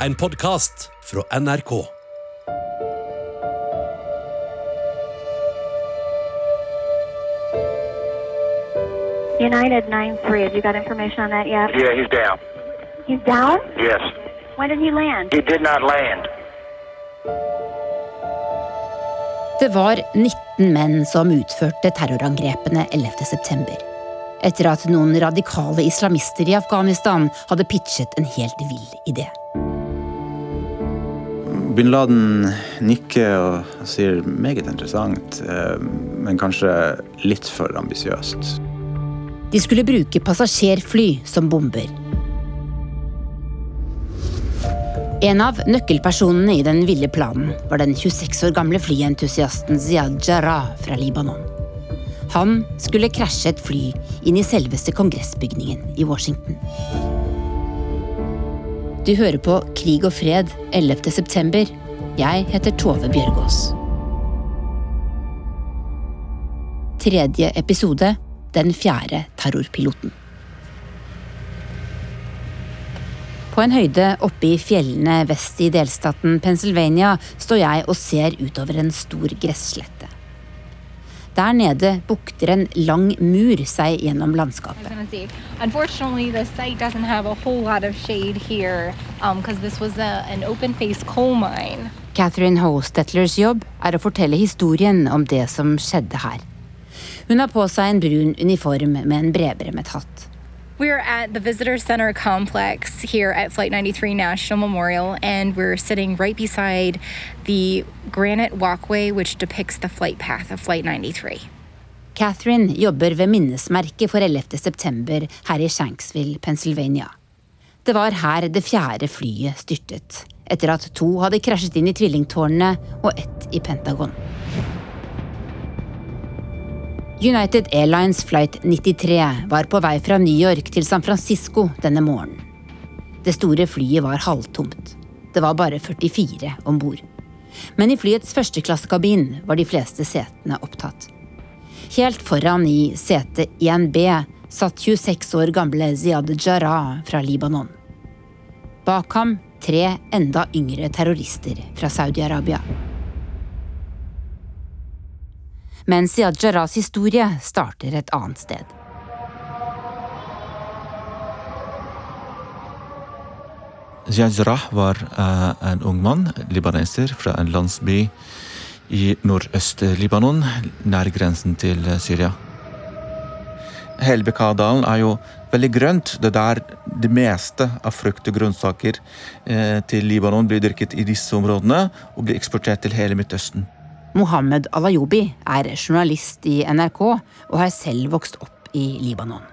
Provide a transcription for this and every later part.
en podkast fra NRK. United 9-3, have you got information on that yet? Yeah, he's down. He's down? Yes. When did he land? He did not land. Det var 19 menn som utførte terrorangrepene 11. september. Etter at noen radikale islamister i Afghanistan hadde pitchet en helt vill idé. Bin Laden nikker og sier meget interessant, eh, men kanskje litt for ambisiøst. De skulle bruke passasjerfly som bomber. En av nøkkelpersonene i den ville planen var den 26 år gamle flyentusiasten Ziad Jarrah fra Libanon. Han skulle krasje et fly inn i selveste kongressbygningen i Washington. Du hører på Krig og fred 11. september. Jeg heter Tove Bjørgaas. Tredje episode Den fjerde terrorpiloten. På en høyde oppe i fjellene vest i delstaten Pennsylvania står jeg og ser utover en stor gresslette. Der nede bukter en lang mur seg gjennom landskapet. mine. Catherine Hostetlers jobb er å fortelle historien om det som skjedde her. Hun har på seg en brun uniform med en bredbremmet hatt. We're at the Visitor Center complex here at Flight 93 National Memorial, and we're sitting right beside the granite walkway which depicts the flight path of Flight 93. Catherine jobber ved minnesmerket for 11. september her i Shanksville, Pennsylvania. Det var her det fjerde flyet styrtet, etter at to hadde krasjet inn i tvillingtårnene og ett i Pentagon. United Airlines flight 93 var på vei fra New York til San Francisco denne morgenen. Det store flyet var halvtomt. Det var bare 44 om bord. Men i flyets førsteklassekabin var de fleste setene opptatt. Helt foran i sete 1B satt 26 år gamle Ziad Jarrah fra Libanon. Bak ham tre enda yngre terrorister fra Saudi-Arabia. Men Siad Jarrahs historie starter et annet sted. Siad Jarrah var eh, en ung mann, libaneser, fra en landsby i nordøst-Libanon, nær grensen til Syria. Hele Bekaa-dalen er jo veldig grønt. Det er der det meste av frukt og grønnsaker eh, til Libanon blir dyrket i disse områdene og blir eksportert til hele Midtøsten. Mohammed Alayobi er journalist i NRK og har selv vokst opp i Libanon.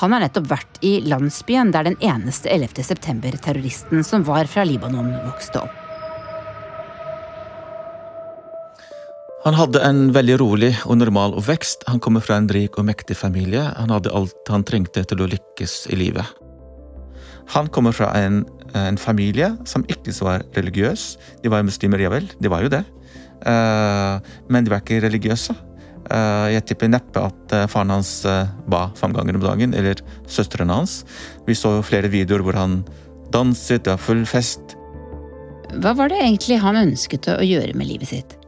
Han har nettopp vært i landsbyen der den eneste 11. september-terroristen som var fra Libanon, vokste opp. Han hadde en veldig rolig og normal oppvekst. Han kommer fra en rik og mektig familie. Han hadde alt han trengte til å lykkes i livet. Han kommer fra en, en familie som ikke var religiøs. De var muslimer, ja vel. De var jo det. Eh, men de var ikke religiøse. Eh, jeg tipper neppe at eh, faren hans ba fem ganger om dagen, eller søstrene hans. Vi så jo flere videoer hvor han danset, det var full fest. Hva var det egentlig han ønsket å gjøre med livet sitt?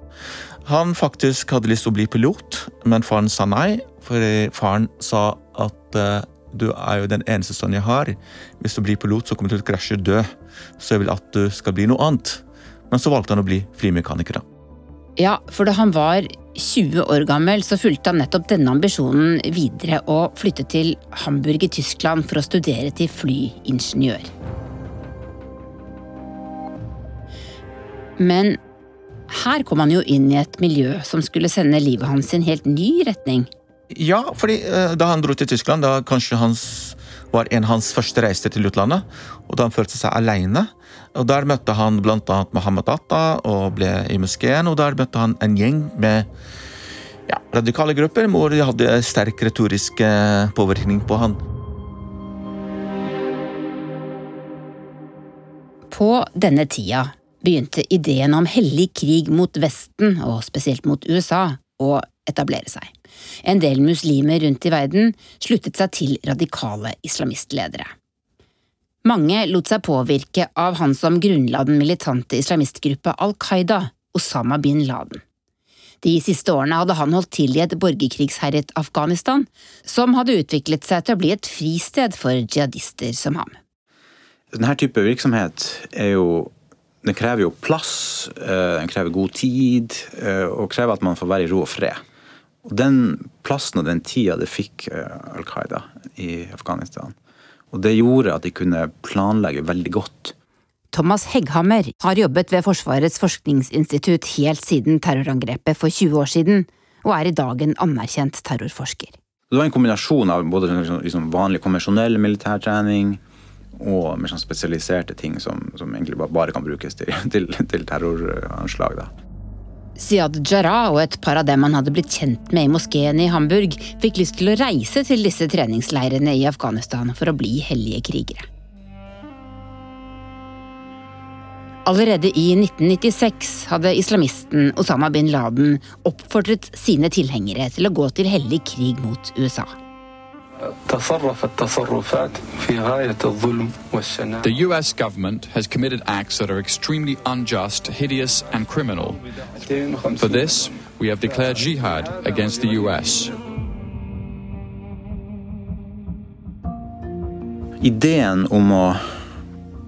Han faktisk hadde lyst til å bli pilot, men faren sa nei. For faren sa at du er jo den eneste sønnen jeg har. Hvis du blir pilot, så kommer du til å krasje dø. Så jeg vil at du skal bli noe annet. Men så valgte han å bli flymekaniker. da. Ja, for da han var 20 år gammel, så fulgte han nettopp denne ambisjonen videre og flyttet til Hamburg i Tyskland for å studere til flyingeniør. Men her kom han jo inn i et miljø som skulle sende livet hans i en helt ny retning. Ja, fordi eh, da han dro til Tyskland, da kanskje hans var en av hans første reiser til utlandet. Og da han følte seg aleine. Og der møtte han bl.a. Mohammed Atta og ble i moskeen. Og der møtte han en gjeng med ja, radikale grupper hvor de hadde sterk retorisk eh, påvirkning på han. På denne tida begynte ideen om hellig krig mot Vesten, og spesielt mot USA, å etablere seg. En del muslimer rundt i verden sluttet seg til radikale islamistledere. Mange lot seg påvirke av han som grunnla den militante islamistgruppa Al Qaida, Osama bin Laden. De siste årene hadde han holdt til i et borgerkrigsherjet Afghanistan, som hadde utviklet seg til å bli et fristed for jihadister som ham. Denne type virksomhet er jo Den krever jo plass, eh, den krever god tid, eh, og krever at man får være i ro og fred. Og Den plassen og den tida det fikk eh, Al Qaida i Afghanistan. Og det gjorde at de kunne planlegge veldig godt. Thomas Hegghammer har jobbet ved Forsvarets forskningsinstitutt helt siden terrorangrepet for 20 år siden, og er i dag en anerkjent terrorforsker. Det var en kombinasjon av både liksom vanlig konvensjonell militærtrening og mer sånn spesialiserte ting som, som egentlig bare kan brukes til, til, til terroranslag. da. Siad Jarrah og et par av dem han hadde blitt kjent med i moskeen i Hamburg, fikk lyst til å reise til disse treningsleirene i Afghanistan for å bli hellige krigere. Allerede i 1996 hadde islamisten Osama bin Laden oppfordret sine tilhengere til å gå til hellig krig mot USA. The US government has committed acts that are extremely unjust, hideous, and criminal. For this, we have declared jihad against the US. Ideen om å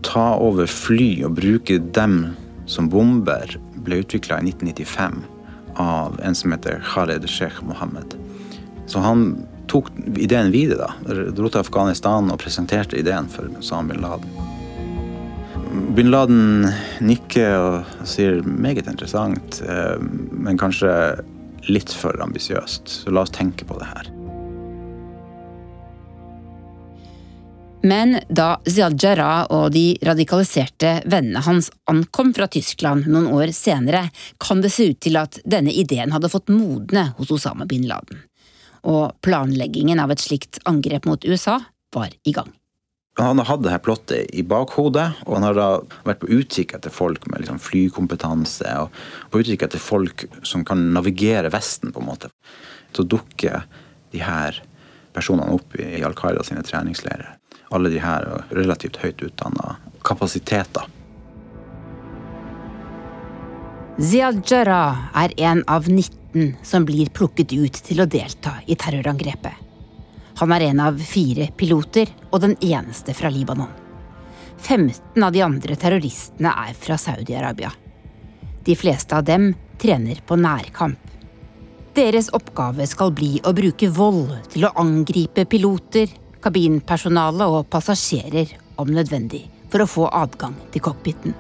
ta over fly og bruke dem som bomber ble utvikla i 1995 av en som heter Khaled Sheikh Mohammed. Så han tok ideen videre. da, Dro til Afghanistan og presenterte ideen for Osama bin Laden. Bin Laden nikker og sier meget interessant, eh, men kanskje litt for ambisiøst. Så la oss tenke på det her. Men da Ziad Jarrah og de radikaliserte vennene hans ankom fra Tyskland noen år senere, kan det se ut til at denne ideen hadde fått modne hos Osama bin Laden. Og planleggingen av et slikt angrep mot USA var i gang. Han har hatt dette plottet i bakhodet, og han har da vært på utkikk etter folk med liksom flykompetanse, og på utkikk etter folk som kan navigere Vesten, på en måte. Så dukker de her personene opp i Al Qaida sine treningsleirer. Alle de her relativt høyt utdanna kapasiteter. Ziad Jarrah er en av 19 som blir plukket ut til å delta i terrorangrepet. Han er en av fire piloter og den eneste fra Libanon. 15 av de andre terroristene er fra Saudi-Arabia. De fleste av dem trener på nærkamp. Deres oppgave skal bli å bruke vold til å angripe piloter, kabinpersonale og passasjerer om nødvendig, for å få adgang til cockpiten.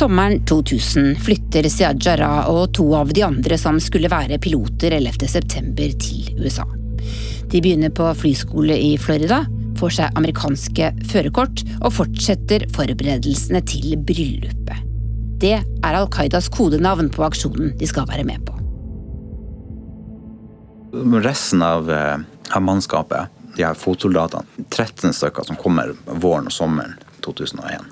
Sommeren 2000 flytter Siad Jarrah og to av de andre som skulle være piloter 11.9 til USA. De begynner på flyskole i Florida, får seg amerikanske førerkort og fortsetter forberedelsene til bryllupet. Det er Al Qaidas kodenavn på aksjonen de skal være med på. Resten av, eh, av mannskapet, de her fotsoldatene, 13 stykker som kommer våren og sommeren 2001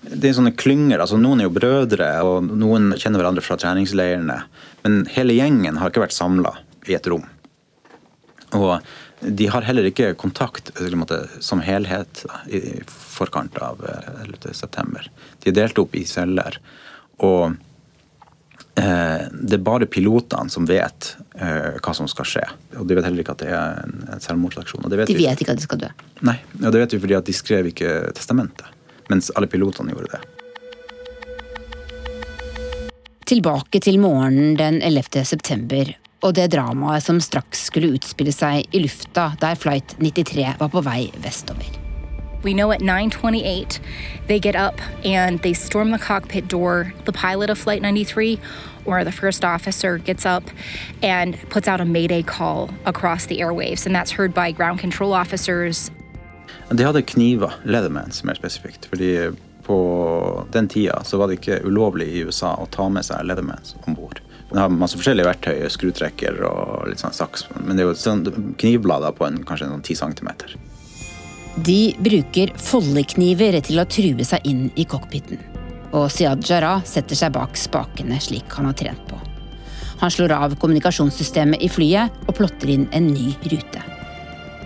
det er sånne klynger. altså Noen er jo brødre, og noen kjenner hverandre fra treningsleirene. Men hele gjengen har ikke vært samla i et rom. Og de har heller ikke kontakt måte, som helhet da, i forkant av 11.9. De er delt opp i celler. Og eh, det er bare pilotene som vet eh, hva som skal skje. Og de vet heller ikke at det er en, en selvmordsaksjon. De vet ikke at de skal dø? Nei, og det vet vi fordi at de skrev ikke testamentet mens alle pilotene gjorde det. Tilbake til morgenen den 11. september og det dramaet som straks skulle utspille seg i lufta der Flight 93 var på vei vestover. We know at 9:28 they get up and they storm the cockpit door. The pilot of Flight 93 or the first officer gets up and puts out a mayday call across the airwaves and that's heard by ground control officers de hadde kniver, Leathermans mer spesifikt. fordi på den tida så var det ikke ulovlig i USA å ta med seg Leathermans om bord. Den har masse forskjellige verktøy, skrutrekker og litt sånn saks. Men det er jo sånn knivblader på en, kanskje en 10 sånn cm. De bruker foldekniver til å true seg inn i cockpiten. Og Siad Jarrah setter seg bak spakene slik han har trent på. Han slår av kommunikasjonssystemet i flyet og plotter inn en ny rute.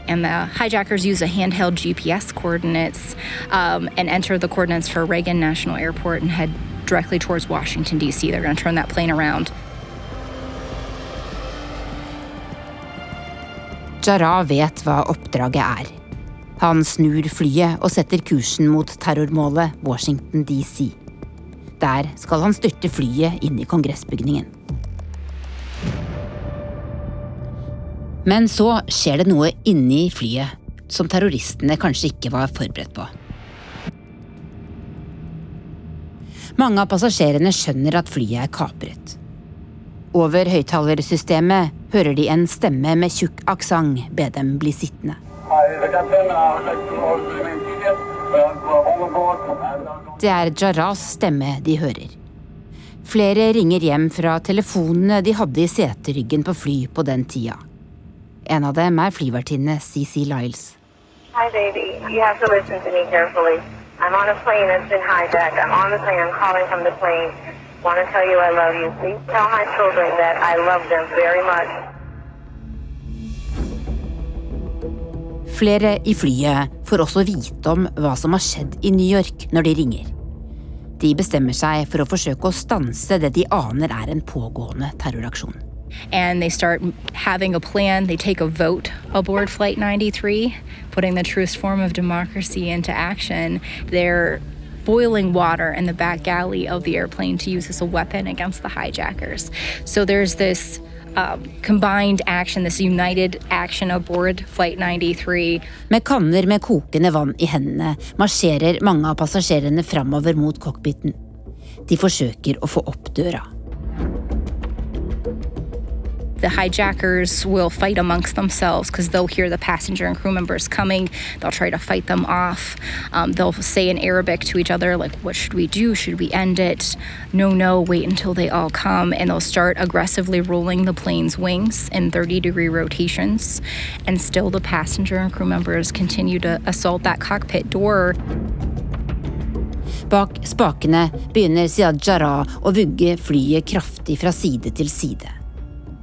And the hijackers use a handheld GPS coordinates um, and enter the coordinates for Reagan National Airport and head directly towards Washington, D.C. They're going to turn that plane around. Jarrah vet hva oppdraget er. Han snur flyet og setter kursen mot terrormålet Washington DC. Der skal han styrte flyet inn i kongressbygningen. Men så skjer det noe inni flyet som terroristene kanskje ikke var forberedt på. Mange av passasjerene skjønner at flyet er kapret. Over høyttalersystemet hører de en stemme med tjukk aksent be dem bli sittende. Det er Jarrahs stemme de hører. Flere ringer hjem fra telefonene de hadde i seteryggen på fly på den tida. En av dem er flyvertinne CC Lyles. Hi, baby. You have to listen to me carefully. I'm on a plane that's been hijacked. I'm on the plane. I'm calling from the plane. Want to tell you I love you. Please tell my children that I love them very much. Flere i flyet får også vite om hva som har skjedd i New York når de ringer. De bestemmer seg for å forsøke å stanse det de aner er en pågående terroraksjon. And they start having a plan. They take a vote aboard Flight 93, putting the truest form of democracy into action. They're boiling water in the back galley of the airplane to use as a weapon against the hijackers. So there's this um, combined action, this united action aboard Flight 93. Med med kokende vann i hendene marsjerer mange av passasjerene framover mot cockpiten. De forsøker å få opp døra. The hijackers will fight amongst themselves because they'll hear the passenger and crew members coming. They'll try to fight them off. Um, they'll say in Arabic to each other, like, what should we do? Should we end it? No, no, wait until they all come. And they'll start aggressively rolling the plane's wings in 30 degree rotations. And still, the passenger and crew members continue to assault that cockpit door. Bak spakene begynner Ziad Jarrah å vugge flyet kraftig fra side til side.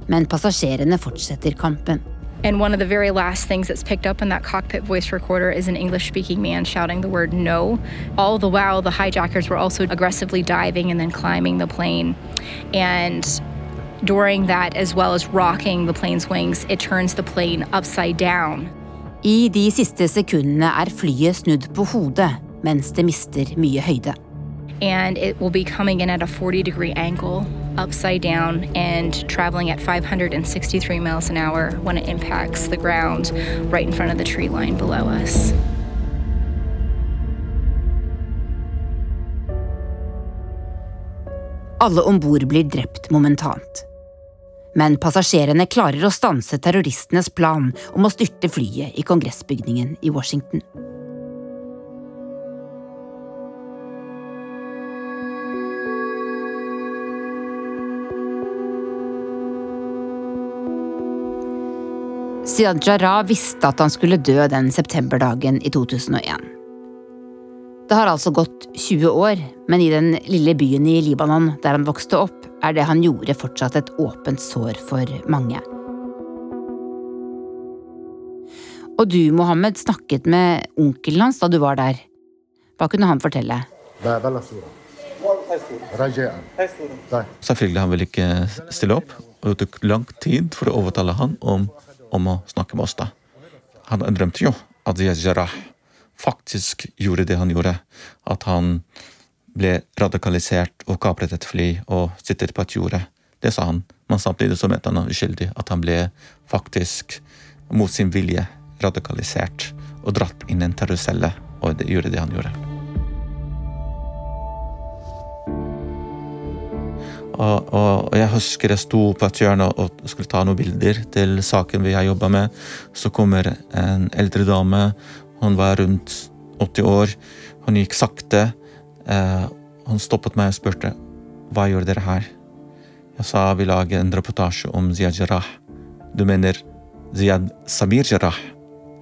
Men passasjerene fortsetter kampen. And one of the very last things that's picked up in that cockpit voice recorder is an English speaking man shouting the word no. All the while, the hijackers were also aggressively diving and then climbing the plane. And during that, as well as rocking the plane's wings, it turns the plane upside down. I de siste sekundene er flyet snudd på hodet mens det mister mye høyde. And it will be coming in at a 40 degree angle upside down and traveling at 563 miles an hour when it impacts the ground right in front of the tree line below us. Alle om bord blir drept momentant. Men passasjerene klarer å stanse terroristenes plan om å styrte flyet i kongressbygningen i Washington. Ziad Jarrah visste at han skulle dø den septemberdagen i 2001. Det har altså gått 20 år, men i den lille byen i Libanon der han vokste opp, er det han gjorde fortsatt et åpent sår for mange. Og du, Mohammed, snakket med onkelen hans da du var der. Hva kunne han fortelle? Selvfølgelig han ville ikke stille opp, og det tok lang tid for å overtale han om, om å snakke med oss. da. Han drømte jo at Ziad faktisk gjorde det han gjorde. At han ble radikalisert og kapret et fly og sitter på et jorde. Det sa han. Men samtidig så mente han uskyldig at han ble faktisk mot sin vilje radikalisert og dratt inn en terrorcelle og gjorde det han gjorde. Og, og, og jeg husker jeg sto på et hjørne og skulle ta noen bilder til saken vi har jobba med. Så kommer en eldre dame. Hun var rundt 80 år. Hun gikk sakte. Eh, hun stoppet meg og spurte hva gjør dere her. Jeg sa vi lager en reportasje om Ziyad Jarrah. Du mener Ziyad Samir Jarrah?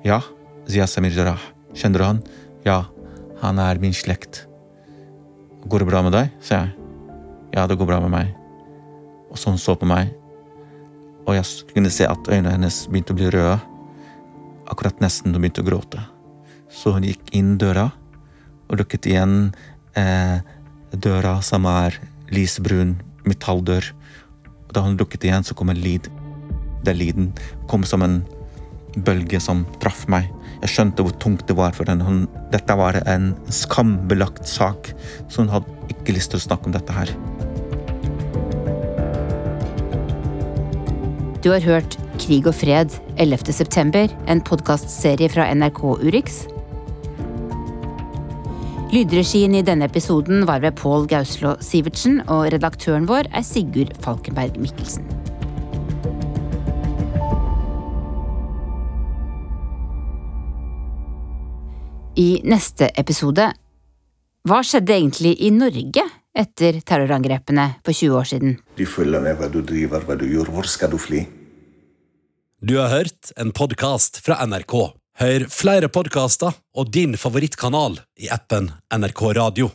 Ja, Ziyad Samir Jarrah. Kjenner du han? Ja, han er min slekt. Går det bra med deg? sa jeg. Ja, det går bra med meg. Og så hun så på meg, og jeg kunne se at øynene hennes begynte å bli røde. Akkurat nesten hun begynte å gråte. Så hun gikk inn døra og lukket igjen eh, døra som er lysbrun metalldør. Og da hun lukket igjen, så kom en lyd. Den lyden kom som en bølge som traff meg. Jeg skjønte hvor tungt det var for henne. Hun, dette var en skambelagt sak, så hun hadde ikke lyst til å snakke om dette her. Du har hørt Krig og fred 11. september, en podkastserie fra NRK Urix. Lydregien i denne episoden var ved Pål Gauslå Sivertsen, og redaktøren vår er Sigurd Falkenberg Mikkelsen. I neste episode Hva skjedde egentlig i Norge etter terrorangrepene for 20 år siden? De følger med hva du driver, hva du gjør. Hvor skal du fly? Du har hørt en podkast fra NRK. Hør flere podkaster og din favorittkanal i appen NRK Radio.